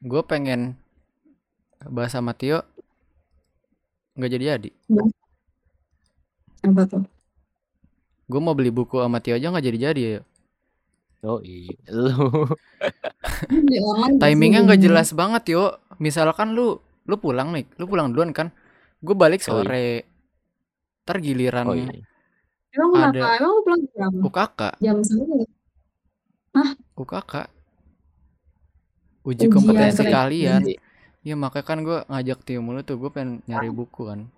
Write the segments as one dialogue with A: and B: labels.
A: gue pengen bahas sama Tio nggak jadi jadi
B: Apa tuh?
A: gue mau beli buku sama Tio aja nggak jadi jadi ya
C: Oh iya, lu.
A: Timingnya nggak jelas banget yo misalkan lu lu pulang nih lu pulang duluan kan gue balik
C: Oh, iya.
A: sore ntar giliran
C: Oh iya.
B: Emang
A: ada-
B: kenapa? Emang lu pulang jam?
A: UKK
B: Jam segini?
A: UKK uji
B: Ujian
A: kompetensi
B: keren.
A: kalian ya makanya kan gue ngajak Tio mulu tuh gue pengen nyari buku kan.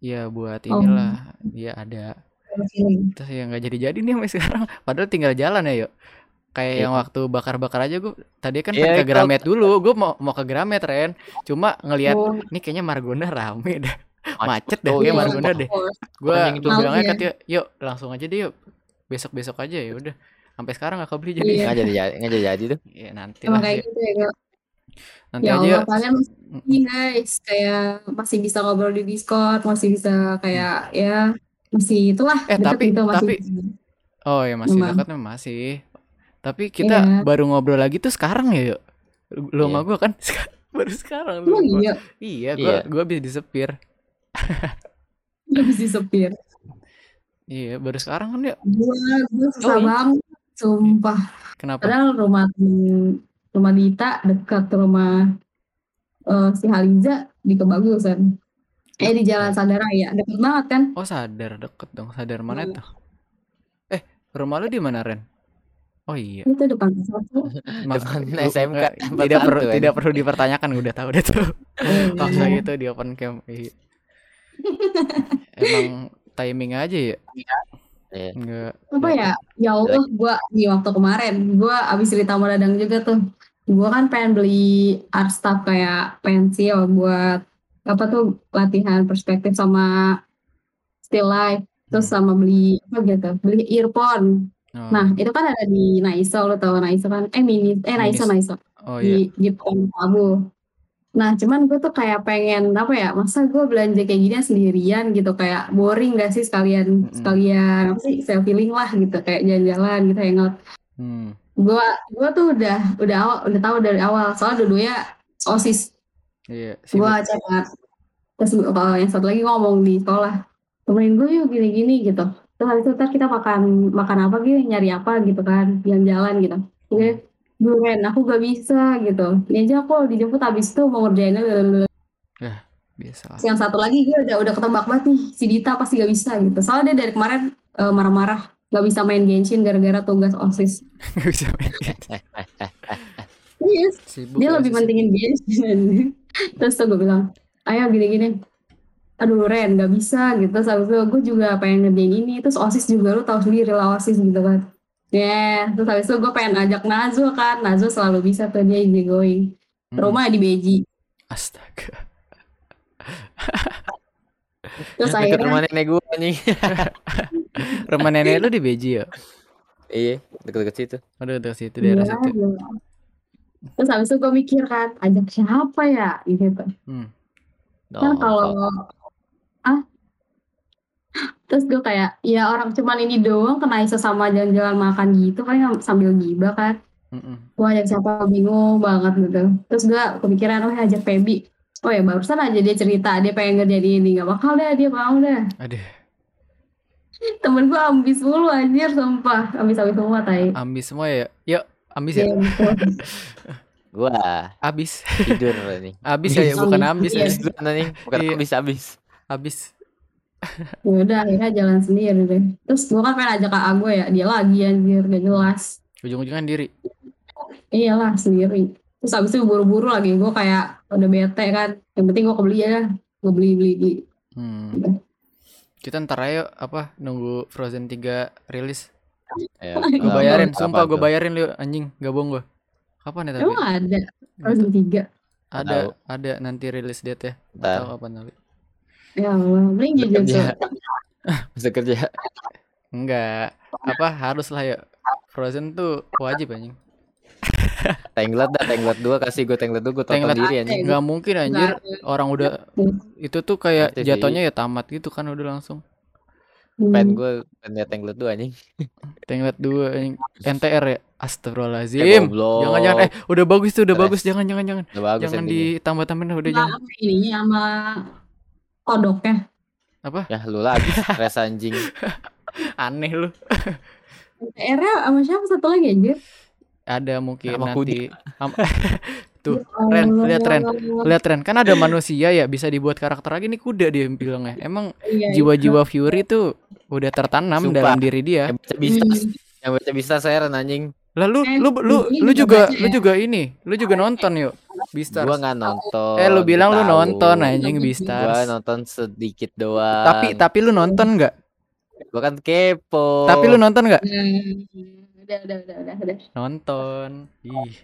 A: Ya buat
B: Oh.
A: inilah dia ada.
B: Feeling.
A: terus ya nggak jadi jadi nih sampai sekarang. Padahal tinggal jalan ya yuk. Kayak
C: Iya.
A: yang waktu bakar-bakar aja gue tadi kan
C: Iya,
A: pengen ke
C: itu-
A: Gramet dulu. gue mau mau ke Gramet Ren. Cuma ngelihat
B: Oh,
A: ini kayaknya Margonda rame dah. Macet
C: Macet
A: kayak
B: iya,
A: Margonda deh. Gue
C: Anjing itu.
A: gue bilang aja
B: Malam
A: ke Tio yuk langsung aja deh yuk. Besok besok aja ya udah sampai sekarang gak kebeli jadi
B: Iya.
C: Nggak jadi jadi, nggak jadi jadi tuh.
A: ya nanti
B: Emang
A: lah
B: kayak
A: ya.
B: gitu ya, Kak.
A: nanti
B: Ya
A: aja
B: Allah, kalian masih ini guys, kayak masih bisa ngobrol di Discord, masih bisa kayak ya masih itulah
A: Eh, tapi-
B: gitu, masih
A: tapi-
B: bisa.
A: oh ya masih dekat memang masih tapi kita
B: Iya.
A: baru ngobrol lagi tuh sekarang ya yuk lu sama
C: Iya.
A: gue kan baru sekarang lu gua.
B: iya,
A: iya gue
C: Iya.
A: gue habis disepir
B: bisa sepir.
A: iya baru sekarang kan ya
B: Gua, gua susah
C: Oh, iya.
B: banget, sumpah.
A: kenapa
B: Padahal rumah rumah Dita dekat rumah eh, si Haliza di Kebagusan. Eh di Jalan Sadaraya, deket banget kan?
A: Oh sadar deket dong sadar mana tuh? Eh rumah lu di mana Ren? Oh iya.
B: Itu depan satu.
C: SMK, tempat
A: tidak perlu tidak perlu dipertanyakan udah tahu udah tuh.
B: Oh,
A: Paksa
B: iya.
A: gitu di open cam. Iya. Emang timing aja ya?
C: Iya.
A: Enggak.
B: apa ya? Ya Allah gua di waktu kemarin gua abis cerita sama Dadang juga tuh gua kan pengen beli art stuff kayak pensil buat apa tuh latihan perspektif sama still life terus sama beli apa gitu beli earphone.
A: Oh,
B: nah itu kan ada di Naiso lo tau Naiso kan? Eh mini eh Naiso. Naiso.
A: Oh iya.
B: di di Abu Nah, cuman gue tuh kayak pengen apa ya? Masa gue belanja kayak gini sendirian gitu kayak boring gak sih sekalian
A: Mm-mm.
B: sekalian apa sih self feeling lah gitu kayak jalan-jalan gitu hangout.
A: Hmm.
B: Gue gue tuh udah udah awal udah tahu dari awal soalnya dua-duanya osis.
A: Iya. sibuk.
B: Gue kan. Terus kalau yang satu lagi ngomong di sekolah temenin gue yuk gini-gini gitu. Terus habis itu ntar kita makan makan apa gitu nyari apa gitu kan jalan-jalan gitu. Oke. Ren, aku gak bisa gitu. Ini aja aku dijemput habis itu mau ngerjainnya
A: Biasa lah.
B: yang satu lagi gue udah udah ketebak banget nih. Si Dita pasti gak bisa gitu. Soalnya dia dari kemarin eh, marah-marah. Gak bisa main Genshin gara-gara tugas osis
A: Nggak bisa main.
B: yes
A: Sibuk.
B: dia
A: ya,
B: lebih pentingin Genshin. Terus tuh gue bilang ayo gini-gini. Aduh Ren gak bisa gitu. Terus gue juga pengen ngerjain ini. Terus osis juga lu tahu sendiri lah osis gitu kan ya terus habis itu gue pengen ajak Nazul kan Nazul selalu bisa tuh dia easy going
A: Hmm.
B: rumah di Beji
A: Astaga.
B: terus
C: Deket
B: akhirnya
C: rumah nenek gue anjing.
A: Rumah nenek lu di Beji ya?
C: Iya, deket-deket situ.
A: Aduh, udah situ daerah
B: Iya,
A: situ.
B: iya. Terus habis itu gue mikir kan, ajak siapa ya gitu.
A: Hmm.
B: Kan
C: Oh,
B: kalau ah terus gue kayak ya orang cuman ini doang kena iso sama jalan-jalan makan gitu kan sambil gibah kan.
A: Mm-mm.
B: Gue ajak siapa bingung banget gitu. Terus gue kepikiran oh ya ajak Feby. Oh ya barusan aja dia cerita dia pengen ngerjain ini nggak bakal deh dia mau deh.
A: Aduh,
B: Temen gue ambis mulu anjir sumpah ambis-ambis semua tai.
A: ambis semua ya. Yuk, ambis ya.
B: Iya, betul.
C: gua
A: Abis.
C: tidur nih.
A: Abis ya, ya, bukan ambis
B: Iya.
A: ya.
C: Habis dulu nih, bukan
A: Iya.
C: habis-habis.
A: Abis.
B: Ya udah akhirnya jalan sendiri deh. Terus gue kan pengen ajak kakak gue ya, dia lagi anjir gak jelas.
A: Ujung-ujungnya diri.
B: Iyalah sendiri. Terus abis itu buru-buru lagi gue kayak udah bete kan. Yang penting gue kebeli aja. Gue beli beli beli.
A: Hmm. Kita ntar ayo apa nunggu Frozen 3 rilis.
C: Ya,
A: Gue
B: Oh,
A: bayarin,
C: kapan
A: sumpah gue bayarin lu anjing, gak bohong gue. Kapan ya tapi?
B: Emang ada Frozen
A: tahu.
B: 3.
A: Ada, ada nanti rilis date ya. Tahu kapan tapi.
B: Ya Allah, Jujutsu.
C: kerja. Bisa kerja.
A: Enggak, apa harus lah ya. Frozen tuh wajib anjing.
C: Tenglet dah, tenglet dua kasih gue tenglet dua gue tonton
A: Tenglet
C: diri anjing.
A: Nggak mungkin anjir.
B: Nggak.
A: Orang udah itu tuh kayak jatuhnya ya tamat gitu kan udah langsung.
C: Pen
B: Hmm.
C: gue pengen liat Tangled 2 anjing.
A: Tenglet dua anjing. NTR ya.
C: Eh,
A: Astagfirullahaladzim.
C: goblok.
A: Jangan jangan eh udah bagus tuh udah bagus jangan jangan jangan.
C: Udah bagus
A: Jangan ditambah-tambahin udah jangan.
B: ini sama kodoknya.
A: Apa?
C: Ya lu lagi stres anjing.
A: Aneh lu.
B: PR-nya sama siapa satu lagi anjir?
A: Ada mungkin
C: Sama
A: nanti. Am- Tuh,
B: Ya
A: Ren,
B: Allah.
A: lihat Ren. Lihat Ren, kan ada manusia ya bisa dibuat karakter lagi nih kuda dia bilangnya. Emang
B: Iya,
A: jiwa-jiwa Fury tuh udah tertanam
C: Sumpah.
A: dalam diri dia.
C: Yang baca
B: iya.
C: bisa,
B: Hmm.
C: yang baca bisa saya Ren anjing.
A: Lalu
B: Eh,
A: lu lu lu
B: juga
A: lu
B: ya?
A: juga ini, lu juga nonton yuk. Beastars.
C: Gua nggak nonton.
A: Eh lu bilang lu nonton anjing
B: Gua
C: Gua nonton sedikit doang.
A: Tapi tapi lu nonton nggak?
C: gua kan kepo.
A: Tapi lu nonton nggak?
B: Hmm, Udah, udah, udah, udah, udah.
A: Nonton. Ih.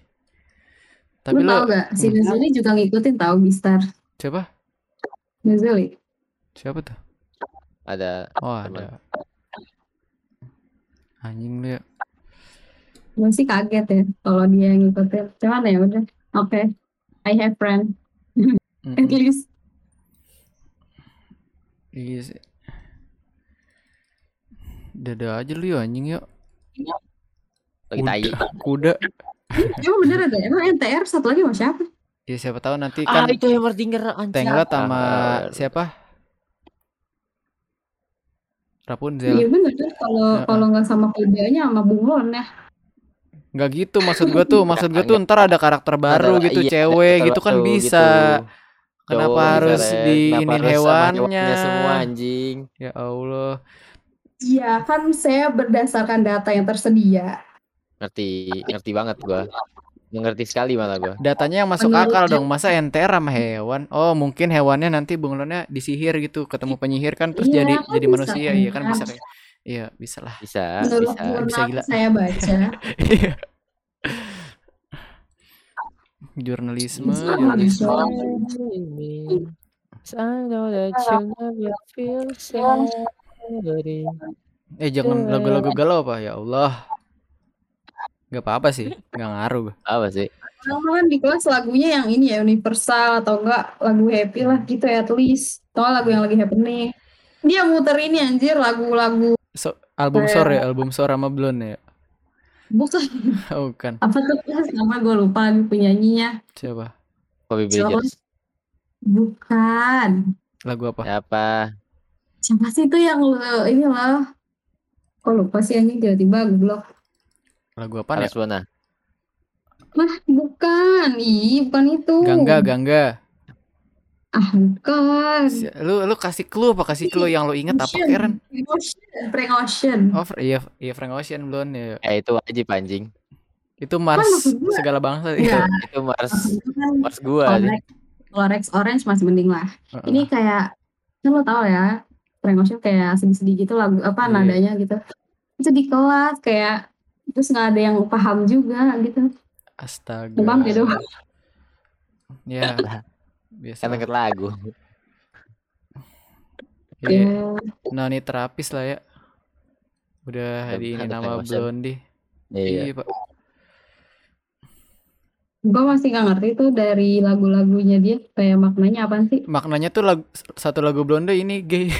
A: Tapi
B: lu
A: lu
B: tau gak? Si
A: Hmm.
B: Nuzuli juga ngikutin tau Bistar.
A: siapa?
B: Nuzuli.
A: Siapa tuh?
C: ada
A: Oh, ada. Anjing lu ya.
B: Gue sih kaget ya kalau dia yang ngikutin. Cuman ya udah. Oke. I have friend. At
A: Mm-mm.
B: least.
A: Iya sih. Dada aja lu ya anjing yuk.
C: lagi tai.
A: Kuda.
B: Emang bener ada? Emang NTR satu lagi sama siapa?
A: Ya siapa tahu nanti
C: Ah
A: kan
C: itu Hammerdinger anjing.
A: Tenglet sama
C: Ah,
A: siapa?
B: Iya
A: Rapunzel.
B: bener kan kalau
A: Heeh.
B: kalau nggak sama kudanya sama bunglon ya.
A: Nggak gitu maksud gua tuh, maksud gua tuh ntar ada karakter baru
C: Ada-
A: gitu,
C: iya,
A: cewek gitu kan bisa.
C: gitu.
A: Kenapa
C: Cowok
A: harus diinin hewannya?
C: semua anjing.
A: Ya Allah.
B: Iya kan saya berdasarkan data yang tersedia.
C: Ngerti, ngerti banget gua. Mengerti sekali malah gua.
A: Datanya yang masuk
B: Menurut
A: akal dong. Masa NTR sama hewan? Oh, mungkin hewannya nanti bunglonnya disihir gitu, ketemu penyihir kan terus
B: Iya,
A: jadi
B: kan
A: jadi manusia.
B: kan.
A: Iya kan bisa kayak Iya, bisa lah.
C: Bisa,
B: Menurut
C: bisa.
B: jurnal
A: bisa gila.
B: saya baca.
A: Iya. Jurnalisme, jurnalisme. Eh jangan lagu-lagu galau apa ya Allah. Gak apa-apa sih, gak ngaruh.
C: Apa sih?
B: Kalau kan di kelas lagunya yang ini ya universal atau enggak lagu happy lah gitu ya at least. Atau lagu yang lagi happening. Dia muter ini anjir lagu-lagu
A: So, album
B: Kayak-
A: sore ya, album sore sama Blonde ya.
B: bukan
A: Oh, bukan.
B: apa tuh kelas nama gue lupa penyanyinya.
A: Siapa?
C: Bobby
B: Siapa?
C: Bridgers.
B: Bukan.
A: Lagu apa?
C: Siapa?
B: Siapa sih itu yang lu ini loh. Kok lupa sih anjing tiba-tiba goblok.
A: Lagu apa ya?
C: Bona.
B: Nah, bukan. Ih, bukan itu.
A: Gangga, Gangga.
B: Ah, bukan.
A: Si- Lu lu kasih clue apa kasih clue yang lu inget apa. Karen?
B: Frank Ocean. Frank Ocean.
A: Oh, Fr- iya iya Frank Ocean Blonde ya.
C: Eh itu wajib anjing.
A: Itu Mars
B: gua-
A: segala bangsa
B: Iya.
A: itu.
C: Itu Mars
B: kan
C: Mars gua
B: kalau
C: anjing.
B: Rex, kalau Rex Orange masih mending lah.
A: Heeh.
B: Ini kayak kan lo tau ya, Frank Ocean kayak sedih-sedih gitu lagu apa
A: Iya.
B: nadanya gitu. Itu di kelas kayak terus nggak ada yang paham juga gitu.
A: Astaga.
B: Demam gitu.
A: Ya. Biasa.
C: Kan denger lagu.
A: Iya.
B: Ya,
A: Nani terapis lah ya. Udah di ini nama. Blondie.
C: Iya.
A: Iya, Pak.
B: gue masih nggak ngerti tuh dari lagu-lagunya dia kayak maknanya apa sih?
A: Maknanya tuh lagu, satu lagu Blonde ini gay.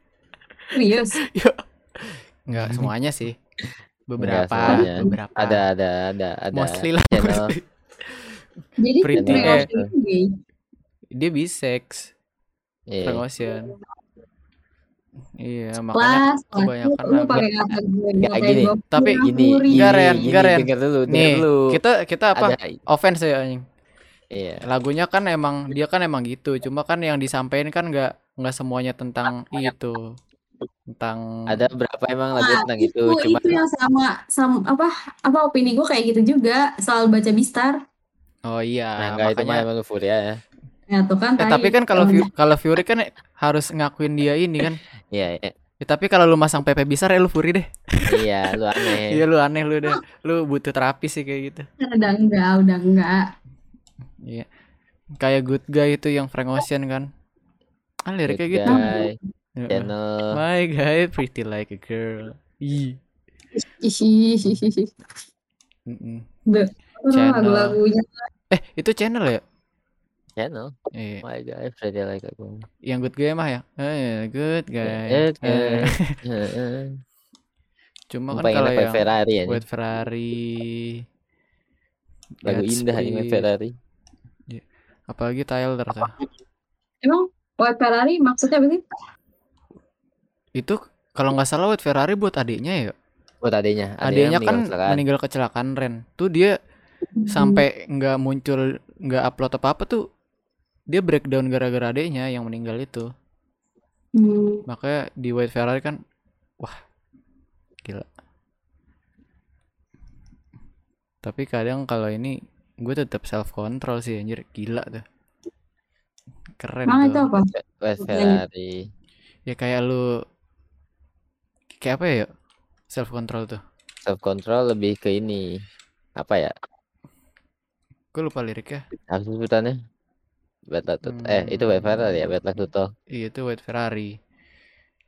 B: Serius?
A: Enggak semuanya sih. Beberapa,
C: semuanya.
A: beberapa.
C: Ada ada ada ada.
A: Mostly lah.
C: channel.
A: mostly.
B: Jadi
A: Pretty. Eh.
B: Gay.
A: Dia bisex, Frank
C: Iya.
A: Ocean. Iya, makanya
B: Kelas, kelas
A: kebanyakan
B: lu, lu
A: lagu-
B: pakai kata gue,
C: Nggak,
B: kayak
C: gini.
B: gue
A: Tapi
C: Gini, gini,
A: Enggak, Ren,
C: gini,
A: enggak, Ren.
C: denger dulu, denger
A: nih,
C: dulu.
A: kita kita apa?
C: Ada,
A: Offense ya anjing.
C: iya.
A: Lagunya kan emang dia kan emang gitu, cuma kan yang disampaikan kan nggak nggak semuanya tentang itu. Tentang
C: Ada berapa emang lagu
B: Nah,
C: tentang
B: itu,
C: itu, cuma
B: itu yang sama, sama apa apa opini gue kayak gitu juga soal baca Bistar.
A: Oh iya,
C: nah enggak itu mah
A: makanya
C: emang lu Furia ya.
B: Ya tuh kan
A: Eh, tapi kan kalau
B: yang-
A: Fu- kalau Fury kan harus ngakuin dia ini kan.
C: Iya, iya.
A: Ya, tapi kalau lu masang PP besar ya lu Fury deh.
C: iya, lu aneh.
A: Iya lu aneh lu deh. Lu butuh terapi sih kayak gitu.
B: udah enggak, udah enggak.
A: Iya. Kayak Good Guy itu yang Frank Ocean kan. Ah liriknya
C: Good
A: gitu.
C: guy, channel.
A: My guy pretty like a girl. Ih.
B: Lagu-lagunya
A: Eh, itu channel ya?
C: Channel.
A: Iya.
C: Why do I feel like aku?
A: Yang good guy mah ya. Eh, good guy.
C: Eh, Heeh.
A: Cuma kan kalau yang
C: Ferrari ya.
A: White Ferrari
C: Lagu indah
A: Godspeed,
C: Ferrari.
A: apalagi Tyler tuh.
B: Emang White Ferrari maksudnya apa sih?
A: Itu kalau nggak salah White Ferrari buat adiknya ya.
C: Buat adiknya.
A: Adiknya kan
C: meninggal kecelakaan.
A: meninggal kecelakaan Ren. Tuh dia sampai nggak muncul nggak upload apa apa tuh dia breakdown gara-gara adiknya yang meninggal itu
B: Hmm.
A: makanya di White Ferrari kan wah gila tapi kadang kalau ini gue tetap self control sih anjir gila tuh keren
B: itu
A: tuh
B: apa?
C: West Ferrari.
A: ya kayak lu kayak apa ya self control tuh
C: Self control lebih ke ini. Apa ya?
A: gue lupa liriknya
C: Apa sebutannya? Bad luck to- eh itu
A: Hmm.
C: West Ferrari ya, bad luck to talk.
A: iya itu White Ferrari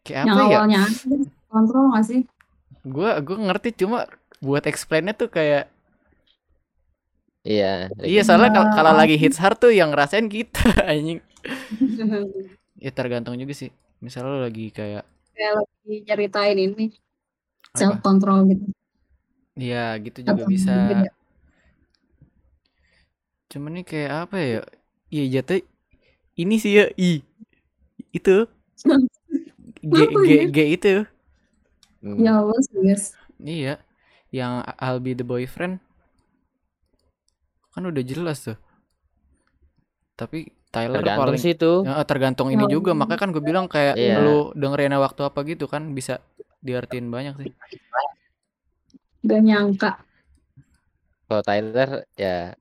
A: kayak
B: Yang
A: apa ya
B: awalnya kontrol nggak sih?
A: gue gue ngerti cuma buat explainnya tuh kayak
C: Iya.
A: iya soalnya kal- kalau lagi hits hard tuh yang ngerasain kita anjing ya tergantung juga sih misalnya lo lagi kayak
B: Kayak lagi ceritain ini
A: apa
B: self control gitu.
A: Iya gitu juga
B: Atau
A: bisa cuman nih kayak apa ya iya jatuh ini sih ya i itu g g
B: ya?
A: g itu
C: Hmm.
B: Ya Allah serius.
A: iya yang I'll be the boyfriend kan udah jelas tuh tapi Tyler
C: Tergantung
A: paling
C: sih itu.
A: Ya, tergantung ini juga makanya kan gue bilang kayak
C: Iya.
A: lu dengerinnya waktu apa gitu kan bisa diartiin banyak sih
B: Gak nyangka.
C: Kalau Tyler ya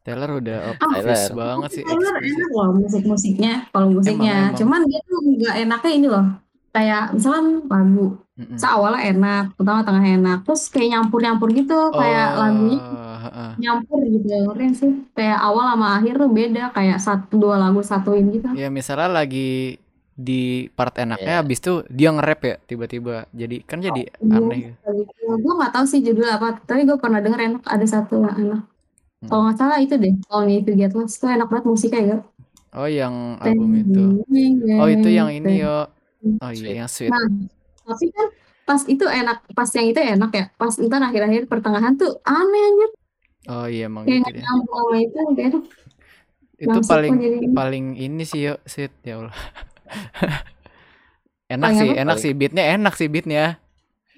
A: Taylor udah
B: Ah,
A: obvious
C: Tyler.
A: banget sih
B: Taylor enak loh musik-musiknya. Kalau musiknya,
A: emang.
B: cuman dia tuh nggak enaknya ini loh. Kayak misalkan lagu,
A: Mm-mm.
B: so awalnya enak, pertama tengah enak, terus kayak nyampur-nyampur gitu, kayak lagunya
A: Oh, heeh.
B: nyampur gitu, nggak sih? Kayak awal sama akhir tuh beda, kayak satu dua lagu satuin gitu.
A: Ya misalnya lagi di part enaknya
C: Iya.
A: habis itu dia nge-rap ya tiba-tiba. Jadi kan jadi
B: Iya,
A: aneh gitu.
B: gue nggak tahu sih judul apa, tapi gue pernah denger enak ada satu yang enak.
A: Hmm.
B: Kalau nggak salah itu deh, All Me To Get Lost tuh enak banget musiknya ya.
A: Oh yang album itu. Oh itu yang ini yo. Oh iya yang sweet.
B: Nah, tapi kan pas itu enak, pas yang itu enak ya, pas ntar akhir-akhir pertengahan tuh aneh anjir,
A: Oh iya emang
B: kayak
A: gitu
B: nyambung sama itu, kayak aduh,
A: Itu
B: langsung
A: paling paling ini sih yo sweet ya Allah. enak
B: Paling
A: sih,
B: apa?
A: enak sih beatnya enak sih beatnya.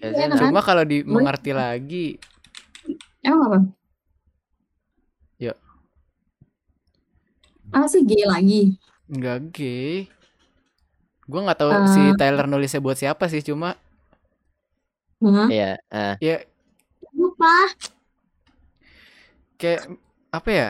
B: enak.
A: Cuma kalau dimengerti lagi,
B: emang apa? Apa sih gay lagi?
A: nggak gay. Gue nggak tahu
B: Eh.
A: si Tyler nulisnya buat siapa sih, cuma?
C: Iya, ah,
A: ya
B: Lupa.
A: kayak apa ya?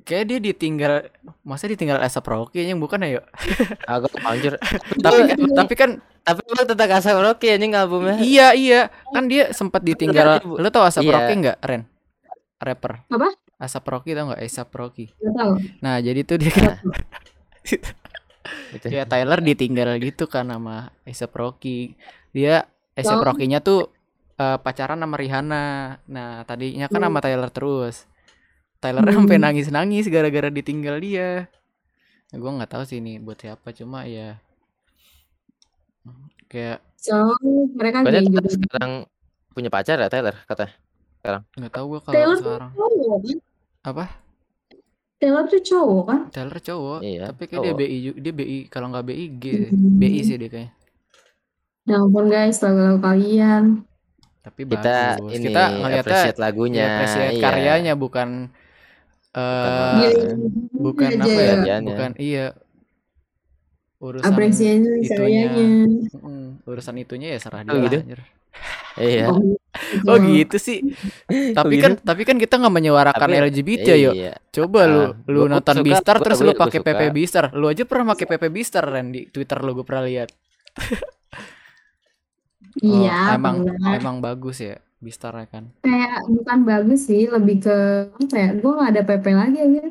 A: Kayak dia ditinggal, masa ditinggal Asap Rocky yang bukan ya? yuk?
C: aku anjir.
A: tapi kan, tapi kan
C: Tapi emang tentang Asap Rocky anjing albumnya.
A: iya iya kan dia sempat ditinggal.
C: Ibu.
A: Lo tau Asap
C: Iya.
A: Rocky nggak, Ren? Rapper.
B: Apa?
A: Asap Rocky tau nggak? Asap Rocky.
B: Gak tahu.
A: Nah jadi tuh dia kan
C: Gitu.
A: ya Tyler ditinggal gitu kan sama Asap Rocky. Dia Asap. Rocky-nya tuh eh, pacaran sama Rihanna. Nah tadinya kan sama Tyler terus. Tyler
B: Hmm.
A: sampai nangis-nangis gara-gara ditinggal dia. Nah, gue nggak tahu sih ini buat siapa cuma ya kayak
B: So, mereka
C: Tyler
B: juga.
C: sekarang punya pacar ya Tyler kata.
A: nggak tahu gue kalau
B: Taylor
A: sekarang? Apa
B: Taylor tuh cowok kan?
A: Tyler cowok
C: Iya,
A: tapi kayak dia. BI dia BI kalau nggak BI G.
B: Hmm.
A: BI sih dia kayaknya
B: Ya ampun guys, lagu-lagu kalian.
A: tapi
C: Kita
A: bagus
C: ini
A: kita ngeliatnya
C: appreciate lagunya.
A: ya appreciate
C: iya.
A: karyanya bukan eh
C: Bukan
B: Iya,
A: bukan
B: aja
A: apa ya
B: ya.
C: Karyanya.
A: bukan iya urusan
B: Apresiasi
A: itunya
B: karyanya.
A: Mm, urusan itunya ya serah
C: Oh,
A: dia
C: gitu?
A: anjir.
C: Iya.
B: Oh,
A: oh gitu sih tapi
C: gitu?
A: kan tapi kan kita nggak menyuarakan
C: Tapi-
A: LGBT ya yuk
C: Iya.
A: coba lu
C: Ah,
A: lu
C: gua-
A: nonton Bistar terus lu pakai. PP Bistar lu aja pernah pakai PP Bistar Ren di Twitter lu gue pernah lihat Oh,
B: Iya,
A: emang
B: pernah.
A: emang bagus ya Bistar kan
B: kayak bukan bagus sih, lebih ke apa ya? Gue nggak ada PP lagi ya.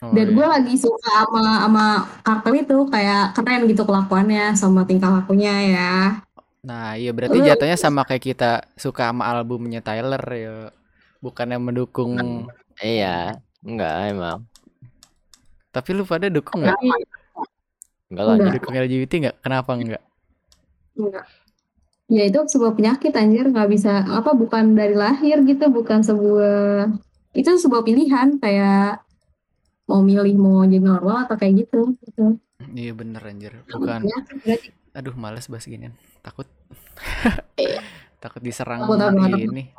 A: Oh,
B: Dan
A: iya.
B: gue lagi suka sama sama karakter itu kayak keren gitu kelakuannya sama tingkah lakunya ya.
A: Nah, iya berarti
B: Lu-
A: jatuhnya sama kayak kita suka sama albumnya Tyler ya. Bukannya mendukung
C: Iya. Enggak emang.
A: Tapi lu pada dukung
C: Enggak lah.
B: Enggak.
C: anjing.
A: Dukung LGBT nggak? Kenapa nggak?
B: enggak. Ya itu sebuah penyakit anjir nggak bisa apa bukan dari lahir gitu bukan sebuah itu sebuah pilihan kayak mau milih mau jadi normal atau kayak gitu gitu.
A: Iya bener anjir. Bukan.
B: Penyakit.
A: Aduh males bahas ginian. Takut.
B: Iya.
A: Takut diserang
B: Takut apa?
A: ini.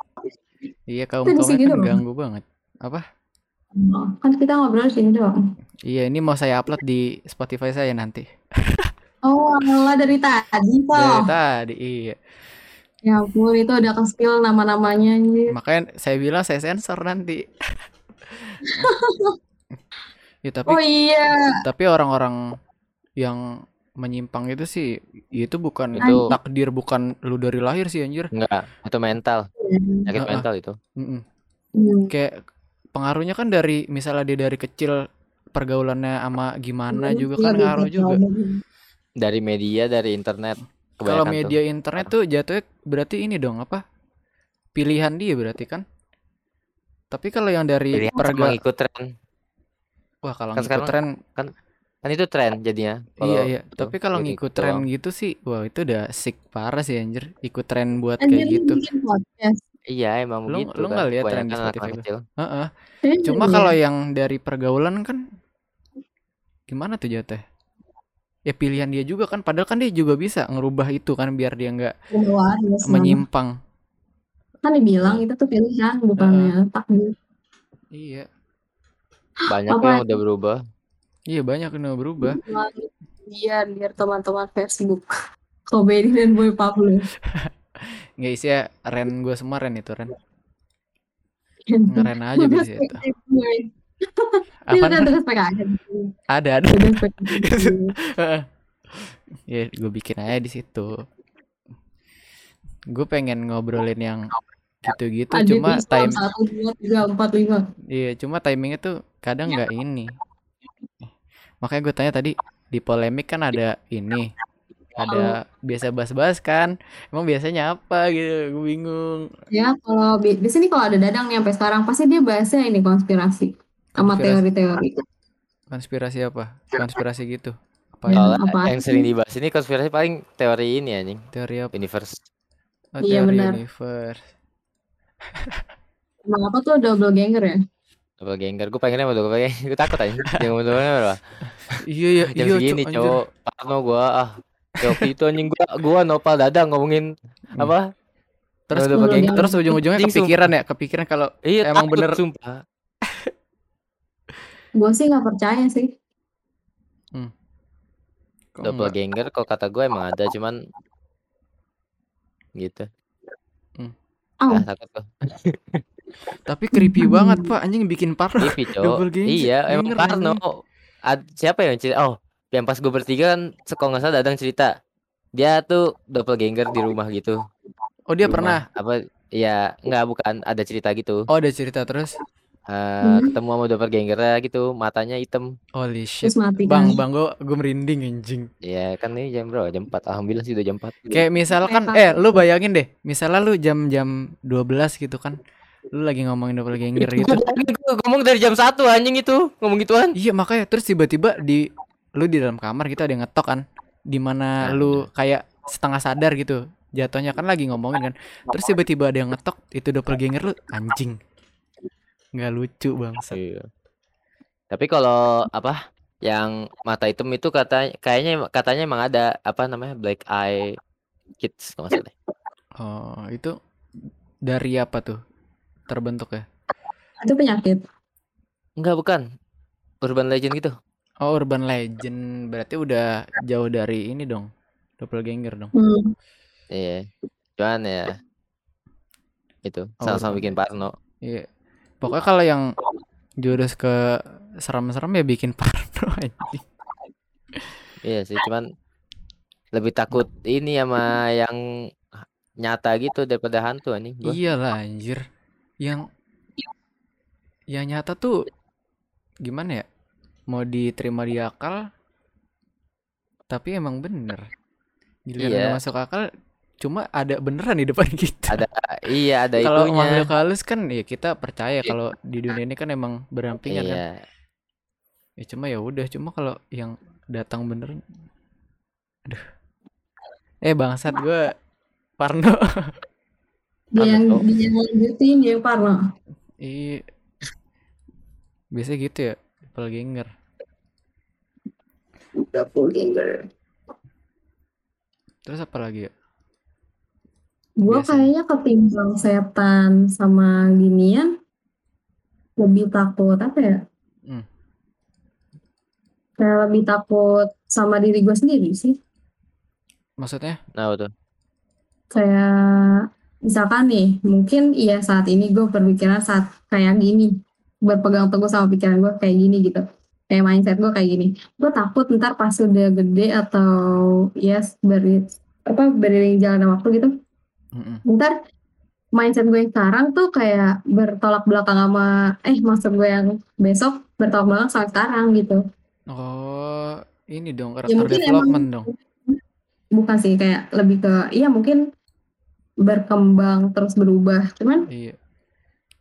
A: Iya kaum
B: gitu
A: kan ganggu banget. Apa?
B: Oh, kan kita ngobrol sini doang.
A: Iya ini mau saya upload di Spotify saya nanti.
B: Oh, malah dari tadi
A: Dari
B: toh.
A: tadi iya.
B: Ya ampun, itu udah ke-spill nama-namanya anjir.
A: Makanya saya bilang saya sensor nanti. ya tapi
B: Oh iya.
A: tapi orang-orang yang menyimpang itu sih ya itu bukan
C: Itu-
A: takdir bukan lu dari lahir sih anjir.
C: Enggak. Itu mental. Sakit
A: Heeh.
C: mental itu.
A: Mm-mm.
B: Hmm.
A: Kayak pengaruhnya kan dari misalnya dia dari kecil pergaulannya sama gimana juga
B: Iya,
A: kan ngaruh juga.
C: Dari media, dari internet.
A: Kalau media internet tuh jatuhnya berarti ini dong apa? Pilihan dia berarti kan? Tapi kalau yang
C: tuh.
A: dari
C: Pilihan sama
A: perga
C: ngikut tren.
A: wah kalau
C: Kan sekarang
A: tren
C: Kan itu tren jadinya.
A: iya
C: Kalau
A: iya.
C: itu,
A: Tapi kalau ngikut
C: gitu
A: tren gitu sih, wah itu udah sick parah sih anjir. Ikut tren buat
B: Anjir,
A: kayak gitu.
C: Iya emang
A: Lu-
C: begitu
A: lu
C: kan.
A: nggak lihat tren di Spotify
C: kecil.
A: Heeh.
B: Eh,
A: Cuma
B: iya.
A: kalau yang dari pergaulan kan gimana tuh jatuh? Ya pilihan dia juga kan, padahal kan dia juga bisa ngerubah itu kan biar dia nggak
B: ya,
A: menyimpang.
B: kan dibilang itu tuh pilihan bukannya takdir.
A: Iya,
C: Banyak
B: Apa?
C: yang udah berubah.
A: Iya banyak yang berubah.
B: Biar biar teman-teman Facebook. Komedi dan Boy Pablo.
A: Nggak isi ya Ren gue semua Ren itu Ren. Ngeren aja di situ. Apa? Ada ada. Ya gue bikin aja di situ. Gue pengen ngobrolin yang gitu-gitu cuma time
B: satu dua tiga empat lima.
A: iya cuma timingnya tuh kadang nggak ini. Makanya gue tanya tadi di polemik kan ada ini ada biasa bahas-bahas kan emang biasanya apa gitu gue bingung
B: Ya kalau bi- biasanya nih kalau ada dadang nih sampai sekarang pasti dia bahasnya ini konspirasi sama teori-teori.
A: konspirasi apa konspirasi gitu apa
B: Ya.
A: ya?
C: Kalau
B: apa
C: yang sering dibahas ini konspirasi paling teori ini anjing.
A: teori apa
C: Universe.
A: oh,
B: Iya,
A: teori
B: benar.
A: universe
B: Emang apa tuh double ganger ya?
C: Double ganger. Gue pengennya mau double ganger. Gue takut anjing. Jangan double ganger berapa?
A: iya iya
C: Jam
A: iya
C: segini cowok. Parno gue ah. Waktu itu anjing gue gue nopal dadang ngomongin
A: Hmm.
C: apa?
A: terus
C: double
B: ganger.
A: terus ujung-ujungnya kepikiran ya kepikiran kalau
C: Iya
A: Emang
C: takut,
A: bener.
C: sumpah.
B: Gue sih nggak percaya sih.
A: kok
C: Double ganger kalau kata gue emang ada cuman gitu.
B: Oh,
C: Ah, takut gue.
A: Tapi creepy banget pak anjing bikin parno
C: Creepy.
A: Double
C: Iya, emang Parno. Ad- siapa yang cerita? Oh, yang pas gue bertiga kan kalau nggak salah Dadang cerita. Dia tuh doppelganger di rumah gitu.
A: oh dia
C: Di
A: pernah.
C: Apa? Ya, nggak bukan ada cerita gitu.
A: oh ada cerita terus
C: Eh,
B: Hmm.
C: ketemu sama doppelganger gitu, matanya hitam.
A: holy shit
B: terus mati
A: bang
B: kan.
A: bang gue gue merinding anjing
C: Ya, kan ini jam berapa? Jam 4. Alhamdulillah sih udah jam 4.
A: kayak misalkan eh lu bayangin deh misalnya lu jam-jam 12 gitu kan lu lagi ngomongin doppelganger gitu
C: Gue ngomong dari jam 1 anjing itu, ngomong gituan.
A: Iya makanya terus tiba-tiba di lu di dalam kamar gitu ada yang ngetok kan di mana
C: Nah,
A: lu kayak setengah sadar gitu jatuhnya kan lagi ngomongin kan terus tiba-tiba ada yang ngetok itu doppelganger lu anjing nggak lucu bangsa
C: Iya. Tapi kalau apa? Yang mata hitam itu kata kayaknya katanya emang ada apa namanya? Black eye kids kalau deh.
A: oh itu dari apa tuh terbentuk ya
B: Itu penyakit.
C: Enggak, bukan. Urban legend gitu.
A: oh urban legend berarti udah jauh dari ini dong doppelganger dong
B: Hmm.
C: Iya. Cuman ya itu
A: Oh,
C: sama-sama bikin parno.
A: iya pokoknya kalau yang jurus ke serem-serem ya bikin parno anjing
C: Iya sih, cuman lebih takut ini sama yang nyata gitu daripada hantu anjing gua.
A: Iyalah anjir. Yang yang nyata tuh gimana ya? Mau diterima di akal tapi emang bener. Giliran
C: Iya.
A: masuk akal cuma ada beneran di depan kita
C: Ada iya ada
A: kalau makhluk halus kan ya kita percaya kalau di dunia ini kan emang berampingan kan
C: Iya.
A: ya cuma ya udah cuma kalau yang datang beneran aduh eh bangsat gue Parno
B: Dia yang
C: tuh?
B: dia yang lanjutin dia yang parno.
A: Iya. Biasanya gitu ya, doppelganger.
B: Doppelganger.
A: Terus apa lagi ya?
B: Gue
A: Biasa.
B: kayaknya ketimbang setan sama ginian lebih takut apa ya?
A: Hmm.
B: Kayak lebih takut sama diri gue sendiri sih.
A: Maksudnya?
C: Nah, betul.
B: Kayak misalkan nih, mungkin iya saat ini gue berpikiran saat kayak gini, berpegang teguh sama pikiran gue kayak gini gitu. Kayak mindset gue kayak gini. Gue takut ntar pas udah gede atau ya beri, apa beriring jalan waktu gitu,
A: Mm-mm.
B: ntar mindset gue yang sekarang tuh kayak bertolak belakang sama eh maksud gue yang besok bertolak belakang sama sekarang gitu
A: Oh, ini dong karakter
B: Ya, mungkin
A: development dong.
B: bukan sih kayak lebih ke iya mungkin berkembang terus berubah. Cuman
A: Iya.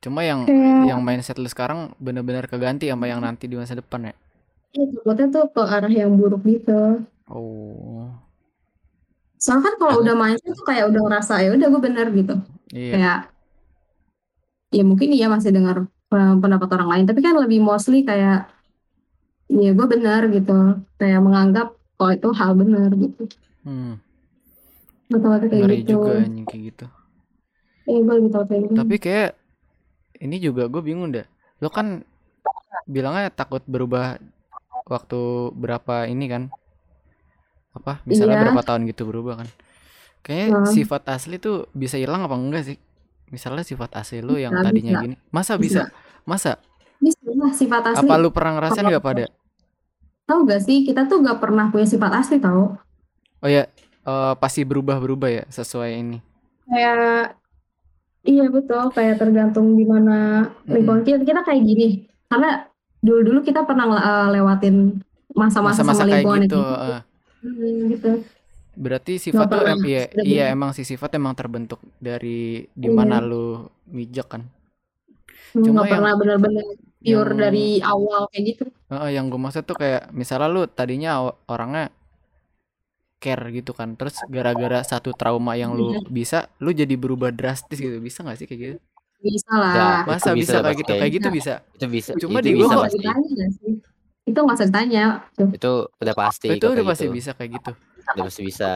A: Cuma yang
B: kayak
A: yang mindset lu sekarang bener-bener keganti sama yang nanti di masa depan ya.
B: ya, takutnya tuh ke arah yang buruk gitu.
A: Oh,
B: soalnya kan kalau udah mindset tuh kayak udah ngerasa ya udah gue bener gitu.
A: Iya.
B: kayak ya mungkin iya masih dengar pendapat orang lain. Tapi kan lebih mostly kayak ya gue benar gitu. Kayak menganggap kalau itu hal benar gitu.
A: Hmm,
B: Otomatis kayak
A: ngeri
B: gitu.
A: juga anjing kayak gitu.
B: Eh, gue lebih tahu kayak gitu.
A: Tapi kayak ini juga gue bingung dah. Lo kan bilangnya takut berubah waktu berapa ini kan? Apa? Misalnya
B: Iya.
A: berapa tahun gitu berubah kan? Kayaknya
B: Nah.
A: sifat asli tuh bisa hilang apa enggak sih? Misalnya sifat asli lu yang
B: Bisa,
A: tadinya
B: bisa.
A: gini. Masa
B: Bisa.
A: bisa? Masa?
B: Bisa lah sifat asli.
A: Apa lu pernah ngerasain nggak pada?
B: Tahu gak sih kita tuh gak pernah punya sifat asli tau.
A: Oh ya, eh, pasti berubah-berubah ya sesuai ini.
B: Kayak iya betul kayak tergantung gimana lingkungan kita. Kita kayak gini karena dulu-dulu kita pernah eh, lewatin masa-masa sama
A: kayak
B: lingkungan
A: gitu.
B: yang
A: eh.
B: Hmm, gitu.
A: Berarti sifat tuh em- iya, iya emang si sifat emang terbentuk dari di
B: Iya.
A: mana lu mijak kan. Cuma
B: Nggak pernah benar-benar pure
A: yang-
B: dari awal kayak gitu.
A: Heeh, yang gue maksud tuh kayak misalnya lu tadinya orangnya care gitu kan, terus gara-gara satu trauma yang lu
B: Iya.
A: bisa, lu jadi berubah drastis gitu, bisa nggak sih kayak gitu?
B: Bisa
C: Ya,
B: lah.
A: Masa
C: itu
A: bisa,
C: bisa
A: kayak gitu?
C: kayak
A: gitu bisa.
C: Itu bisa.
A: Cuma
C: itu
A: di
C: bisa
B: nggak
A: kok?
B: Itu nggak usah ditanya.
C: Itu udah pasti
A: itu udah pasti
C: gitu.
A: bisa kayak gitu.
C: Udah pasti bisa.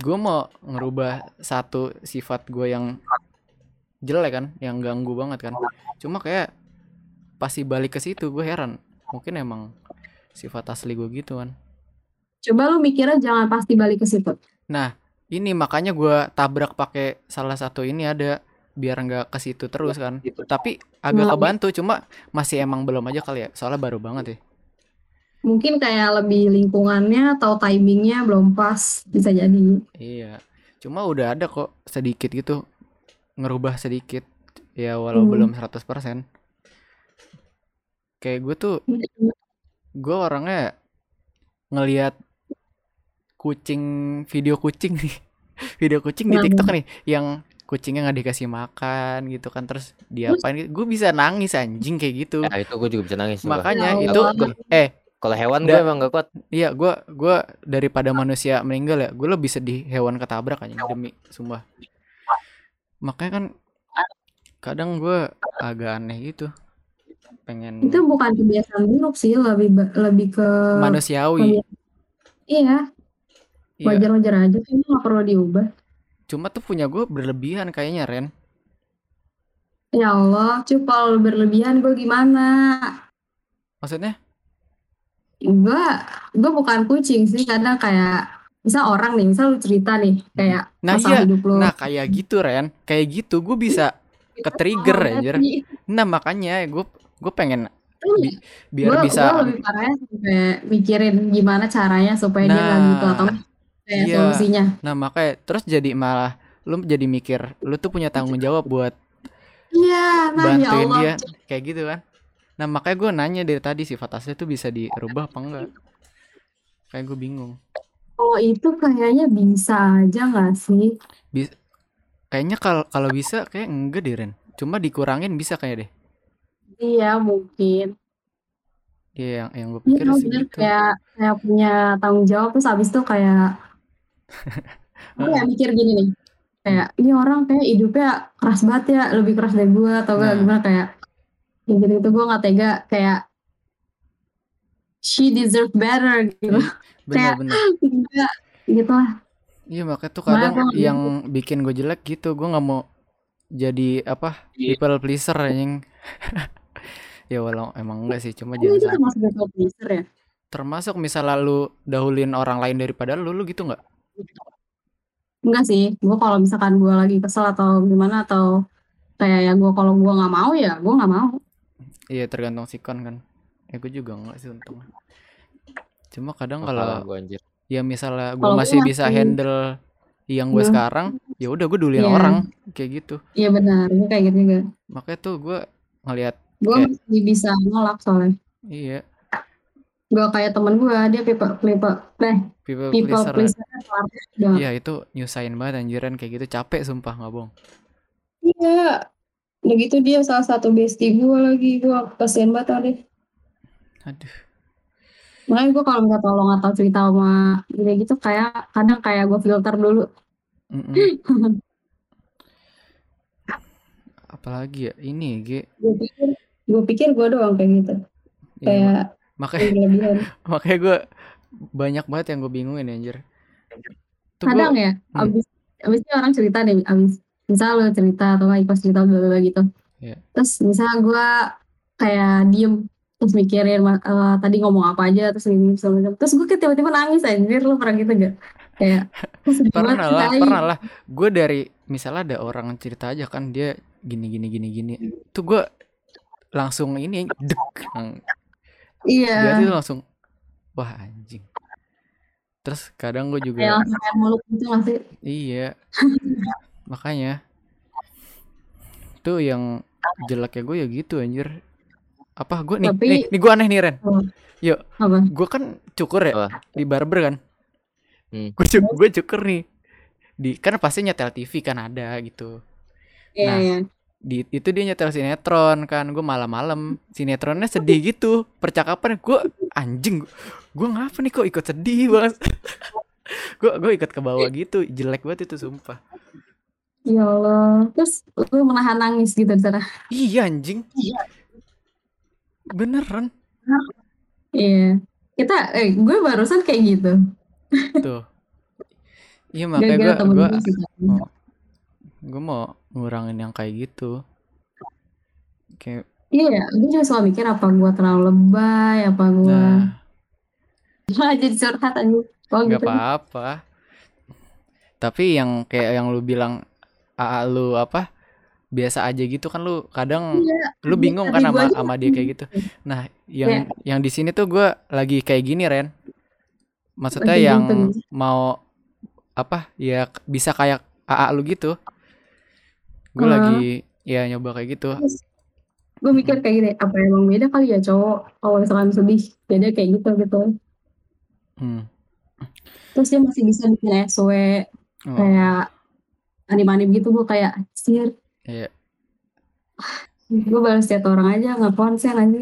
A: Gue mau ngerubah satu sifat gue yang jelek kan, yang ganggu banget kan. Cuma kayak pasti balik ke situ, gue heran. Mungkin emang sifat asli gue gitu kan.
B: Coba lu mikirnya jangan pasti balik ke situ.
A: Nah, ini makanya gue tabrak pakai salah satu ini ada biar nggak ke situ terus kan. Tapi agak
B: Hmm.
A: kebantu, cuma masih emang belum aja kali ya. Soalnya baru banget ya.
B: Mungkin kayak lebih lingkungannya atau timingnya belum pas bisa jadi.
A: Iya. Cuma udah ada kok sedikit gitu ngerubah sedikit. Ya walau
B: Hmm.
A: belum 100%. Kayak gue tuh gue orangnya ngelihat kucing video kucing nih video kucing di? TikTok nih yang kucingnya nggak dikasih makan gitu kan terus diapain gue bisa nangis anjing kayak gitu
C: Ya, itu gue juga bisa nangis.
A: makanya
B: Ya
A: itu
B: Allah.
A: eh
C: Kalau hewan gue emang gak kuat.
A: iya gue gua daripada manusia meninggal ya gue lebih sedih hewan ketabrak aja demi sumpah makanya kan kadang gue agak aneh gitu pengen
B: Itu bukan kebiasaan buruk sih, lebih lebih ke
A: manusiawi
B: iya,
A: iya
B: wajar-wajar aja sih nggak perlu diubah.
A: cuma tuh punya gue berlebihan kayaknya Ren
B: Ya Allah, cupol berlebihan gue gimana?
A: maksudnya
B: Gue gue bukan kucing sih, kadang kayak misal orang nih, misal lu cerita nih kayak
A: Nah,
B: masalah
A: iya.
B: hidup lu.
A: Nah kayak gitu Ren, kayak gitu gue bisa ke trigger
B: Oh,
A: anjir.
B: tapi-
A: Nah makanya gue gue pengen bi- biar
B: gue
A: bisa
B: lebih parahnya sampai mikirin gimana caranya supaya dia nggak
A: Nah,
B: gitu atau kayak
A: iya.
B: solusinya.
A: nah makanya terus jadi malah lu jadi mikir lu tuh punya tanggung jawab buat
B: Iya, nah ya
A: bantuin
B: Allah.
A: dia kayak gitu kan. Nah makanya gue nanya dari tadi sifat asli tuh bisa dirubah apa enggak? Kayak gue bingung.
B: Kalau itu kayaknya bisa aja nggak sih?
A: Bis kayaknya kalau kalau bisa kayak enggak deh Ren. Cuma dikurangin bisa kayak deh.
B: Iya mungkin.
A: Iya yang yang gue
B: Iya
A: pikir
B: bener
A: segitu.
B: kayak kayak punya tanggung jawab terus abis itu kayak gue kayak mikir gini nih kayak ini orang kayak hidupnya keras banget ya lebih keras dari gue atau enggak
A: Nah.
B: gimana kayak ya gitu gitu gue nggak tega kayak she deserve better gitu
A: Bener
B: Kayak- enggak gitu lah
A: Iya makanya tuh kadang
B: nggak
A: yang bikin gue jelek gitu. Gue nggak mau jadi apa
C: Iya.
A: people pleaser anjing. ya walau emang enggak sih, cuma
B: itu
A: jangan
B: termasuk people pleaser ya
A: Termasuk misalnya lu dahulin orang lain daripada lu, lu gitu nggak?
B: Enggak sih gue kalau misalkan gue lagi kesel atau gimana atau kayak ya gue kalau gue nggak mau ya gue nggak mau
A: Iya tergantung sikon kan. Ya gue juga enggak sih untungnya. Cuma kadang kalau
C: gua anjir.
A: ya misalnya gue masih bisa
B: masih-
A: handle yang gue
B: Hmm.
A: sekarang, ya udah gue dulin
B: Iya.
A: orang kayak gitu.
B: iya benar gue kayak gitu juga
A: Makanya tuh gue ngelihat
B: gue
A: Kayak-
B: masih bisa nolak soalnya
A: iya
B: gue kayak temen gue dia people people eh,
A: people,
B: people
A: pleaser.
B: udah
A: Iya itu nyusahin banget anjiran kayak gitu capek sumpah nggak bohong.
B: iya udah gitu dia salah satu bestie gue lagi gue kasihan banget dia
A: Aduh.
B: makanya gue kalau minta tolong atau cerita sama dia gitu kayak kadang kayak gue filter dulu.
A: Apalagi ya ini G.
B: gue pikir gue pikir gue doang kayak gitu
A: Iya,
B: kayak
A: makanya
B: berlebihan
A: makanya gue banyak banget yang gue bingungin anjir. Tuh gua-
B: kadang ya
A: Hmm.
B: abis abisnya orang cerita deh abis misal lo cerita atau nggak pas cerita bla bla gitu
A: Iya.
B: terus misal gue kayak diem terus mikirin eh, tadi ngomong apa aja terus ini terus gue tiba-tiba nangis anjir lo pernah gitu gak kayak "Kok sedih banget
A: pernah lah,
B: tai?"
A: pernah lah. Gue dari misalnya ada orang cerita aja kan dia gini gini gini gini. Tuh gue langsung ini dek.
B: Iya
A: Dia tuh langsung wah anjing. Terus kadang gue juga
B: langsung kayak muluk gitu nggak sih
A: iya. Makanya tuh yang jeleknya gue ya gitu anjir. Apa gue nih,
B: Tapi-
A: nih, nih gue aneh nih Ren.
B: apa
A: Gue kan cukur ya
C: Apa?
A: di barber kan.
C: Hmm.
A: Gue cukur, gue cukur nih. Di kan pasti nyetel TV kan ada gitu.
B: iya
A: Nah,
B: iya
A: Di itu dia nyetel sinetron kan. Gue malam-malam sinetronnya sedih gitu. Percakapan gue anjing. Gue ngapa nih kok ikut sedih banget. gue gue ikut ke bawah gitu. Jelek banget itu sumpah.
B: ya Allah terus lu menahan nangis gitu di sana
A: Iya anjing. Beneran
B: iya kita eh gue barusan kayak gitu
A: tuh. Iya makanya gue gue
B: gue
A: mau ngurangin yang kayak gitu. Kayak
B: Iya, gue juga suka mikir apa gue terlalu lebay, apa gue
A: nah
B: jadi curhat aja. Oh
A: nggak
B: gitu.
A: apa-apa. Tapi yang kayak yang lu bilang AA lu apa biasa aja gitu kan lu kadang
B: Iya,
A: lu bingung kan sama
B: aja
A: sama dia kayak gitu. Nah, yang yang di sini tuh gue lagi kayak gini Ren. Maksudnya
B: Lagi
A: yang
B: gitu.
A: mau apa ya bisa kayak AA lu gitu. Gue
B: Hmm.
A: lagi ya nyoba kayak gitu.
B: gue mikir kayak gini, apa emang beda kali ya cowok kalau misalkan sedih beda kayak gitu gitu.
A: Hmm.
B: Terus dia masih bisa bikin SW
A: Oh,
B: kayak anim-anim gitu gue kayak sir,
A: iya.
B: gue balas chat orang aja nggak konsen aja.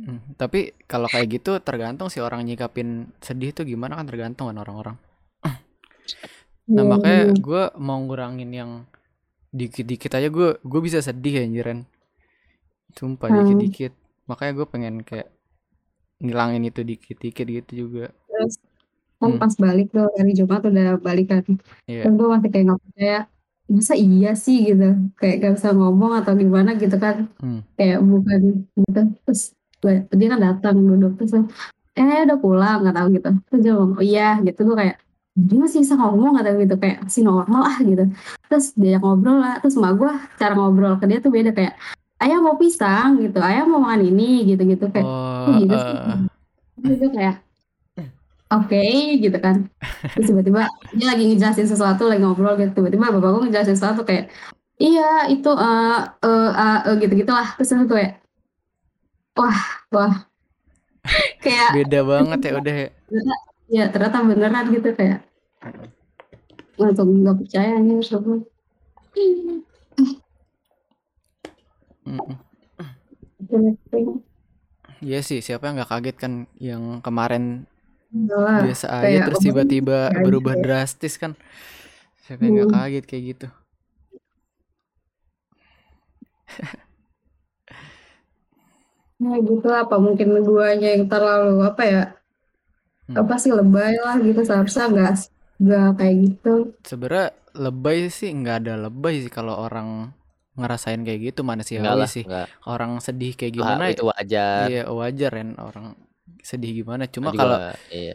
A: Hmm, Tapi kalau kayak gitu tergantung si orang nyikapin sedih tuh gimana kan tergantung kan orang-orang. Nah
B: Iya,
A: makanya gue mau ngurangin yang dikit-dikit aja gue gue bisa sedih anjiran. Sumpah
B: Hmm.
A: dikit-dikit. Makanya gue pengen kayak ngilangin itu dikit-dikit gitu juga.
B: Terus kan
A: Hmm.
B: pas balik tuh hari Jumat udah balik kan.
A: Iya.
B: Dan gue masih kayak nggak percaya masa iya sih gitu kayak gak bisa ngomong atau gimana gitu kan
A: Hmm.
B: kayak bukan gitu terus dia kan datang duduk terus eh udah pulang nggak tahu gitu terus dia ngomong oh iya gitu gue kayak dia masih bisa ngomong atau gitu kayak masih normal ah gitu. Terus dia ngobrol lah terus sama gue cara ngobrol ke dia tuh beda kayak ayah mau pisang gitu ayah mau makan ini gitu gitu kayak
A: Oh,
B: kok gitu
A: eh,
B: Terus kayak oke gitu kan. Terus tiba-tiba dia lagi ngejelasin sesuatu lagi ngobrol gitu tiba-tiba bapak gue ngejelasin sesuatu kayak iya itu eh eh eh, eh, gitu gitulah terus aku kayak wah wah. Kayak
A: beda banget ya udah ya.
B: Ya ternyata beneran gitu kayak langsung nggak percaya nih semua.
A: Iya sih, siapa yang nggak kaget kan yang kemarin
B: Lah,
A: biasa aja terus tiba-tiba berubah drastis kan. Siapa yang nggak
B: Hmm.
A: kaget kayak gitu?
B: ya gitu apa mungkin guanya yang terlalu apa ya
A: Hmm.
B: apa sih lebay lah gitu seharusnya nggak nggak kayak gitu
A: Sebenarnya lebay sih nggak ada lebay sih kalau orang ngerasain kayak gitu
C: Enggak
A: manusiawi
C: lah,
A: sih.
C: enggak.
A: Orang sedih kayak
C: Wah,
A: gimana
C: itu wajar.
A: Iya wajar kan orang sedih gimana. Cuma kalau
C: iya.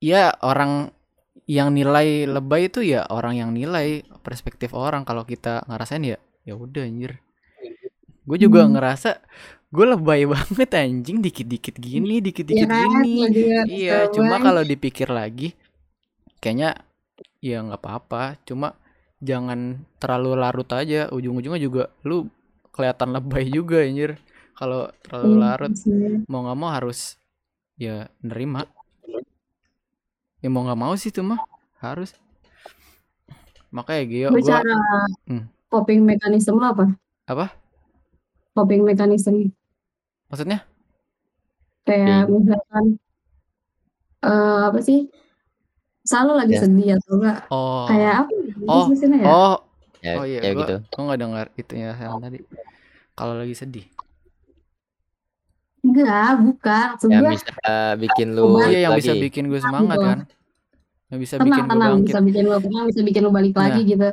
A: ya orang yang nilai lebay itu ya orang yang nilai perspektif orang. Kalau kita ngerasain ya ya udah anjir. Gue juga
B: Hmm.
A: ngerasa gue lebay banget anjing dikit-dikit gini,
B: ya
A: dikit-dikit
B: kan
A: gini. Iya,
B: lebay.
A: cuma kalau dipikir lagi kayaknya ya nggak apa-apa. Cuma jangan terlalu larut aja. Ujung-ujungnya juga lu kelihatan lebay juga anjir. Kalau terlalu
B: Iya
A: larut mau nggak mau harus ya nerima. Ya mau nggak mau sih tuh mah harus. Makanya Gio gua
B: cara
A: Hmm.
B: coping mekanisme apa
A: apa?
B: Coping mekanisme
A: Maksudnya?
B: kayak
C: Coping.
B: misalkan eh apa sih selalu lagi
C: Ya.
B: sedih atau enggak
A: Oh.
B: kayak apa ya
A: Oh,
B: ya
A: oh,
C: Ya,
A: oh iya,
C: ya
A: gua
C: gitu.
A: gua nggak dengar itunya yang tadi. Kalau lagi sedih.
B: enggak bukan maksud
C: Yang bisa bikin lu
B: Balik
A: Iya, yang bisa
C: lagi.
A: bikin gue semangat
B: gitu
A: kan. Yang bisa
B: tenang
A: bikin gue
B: tenang
A: bangkit.
B: bisa bikin lo tenang bisa bikin lo balik
A: Nah,
B: lagi gitu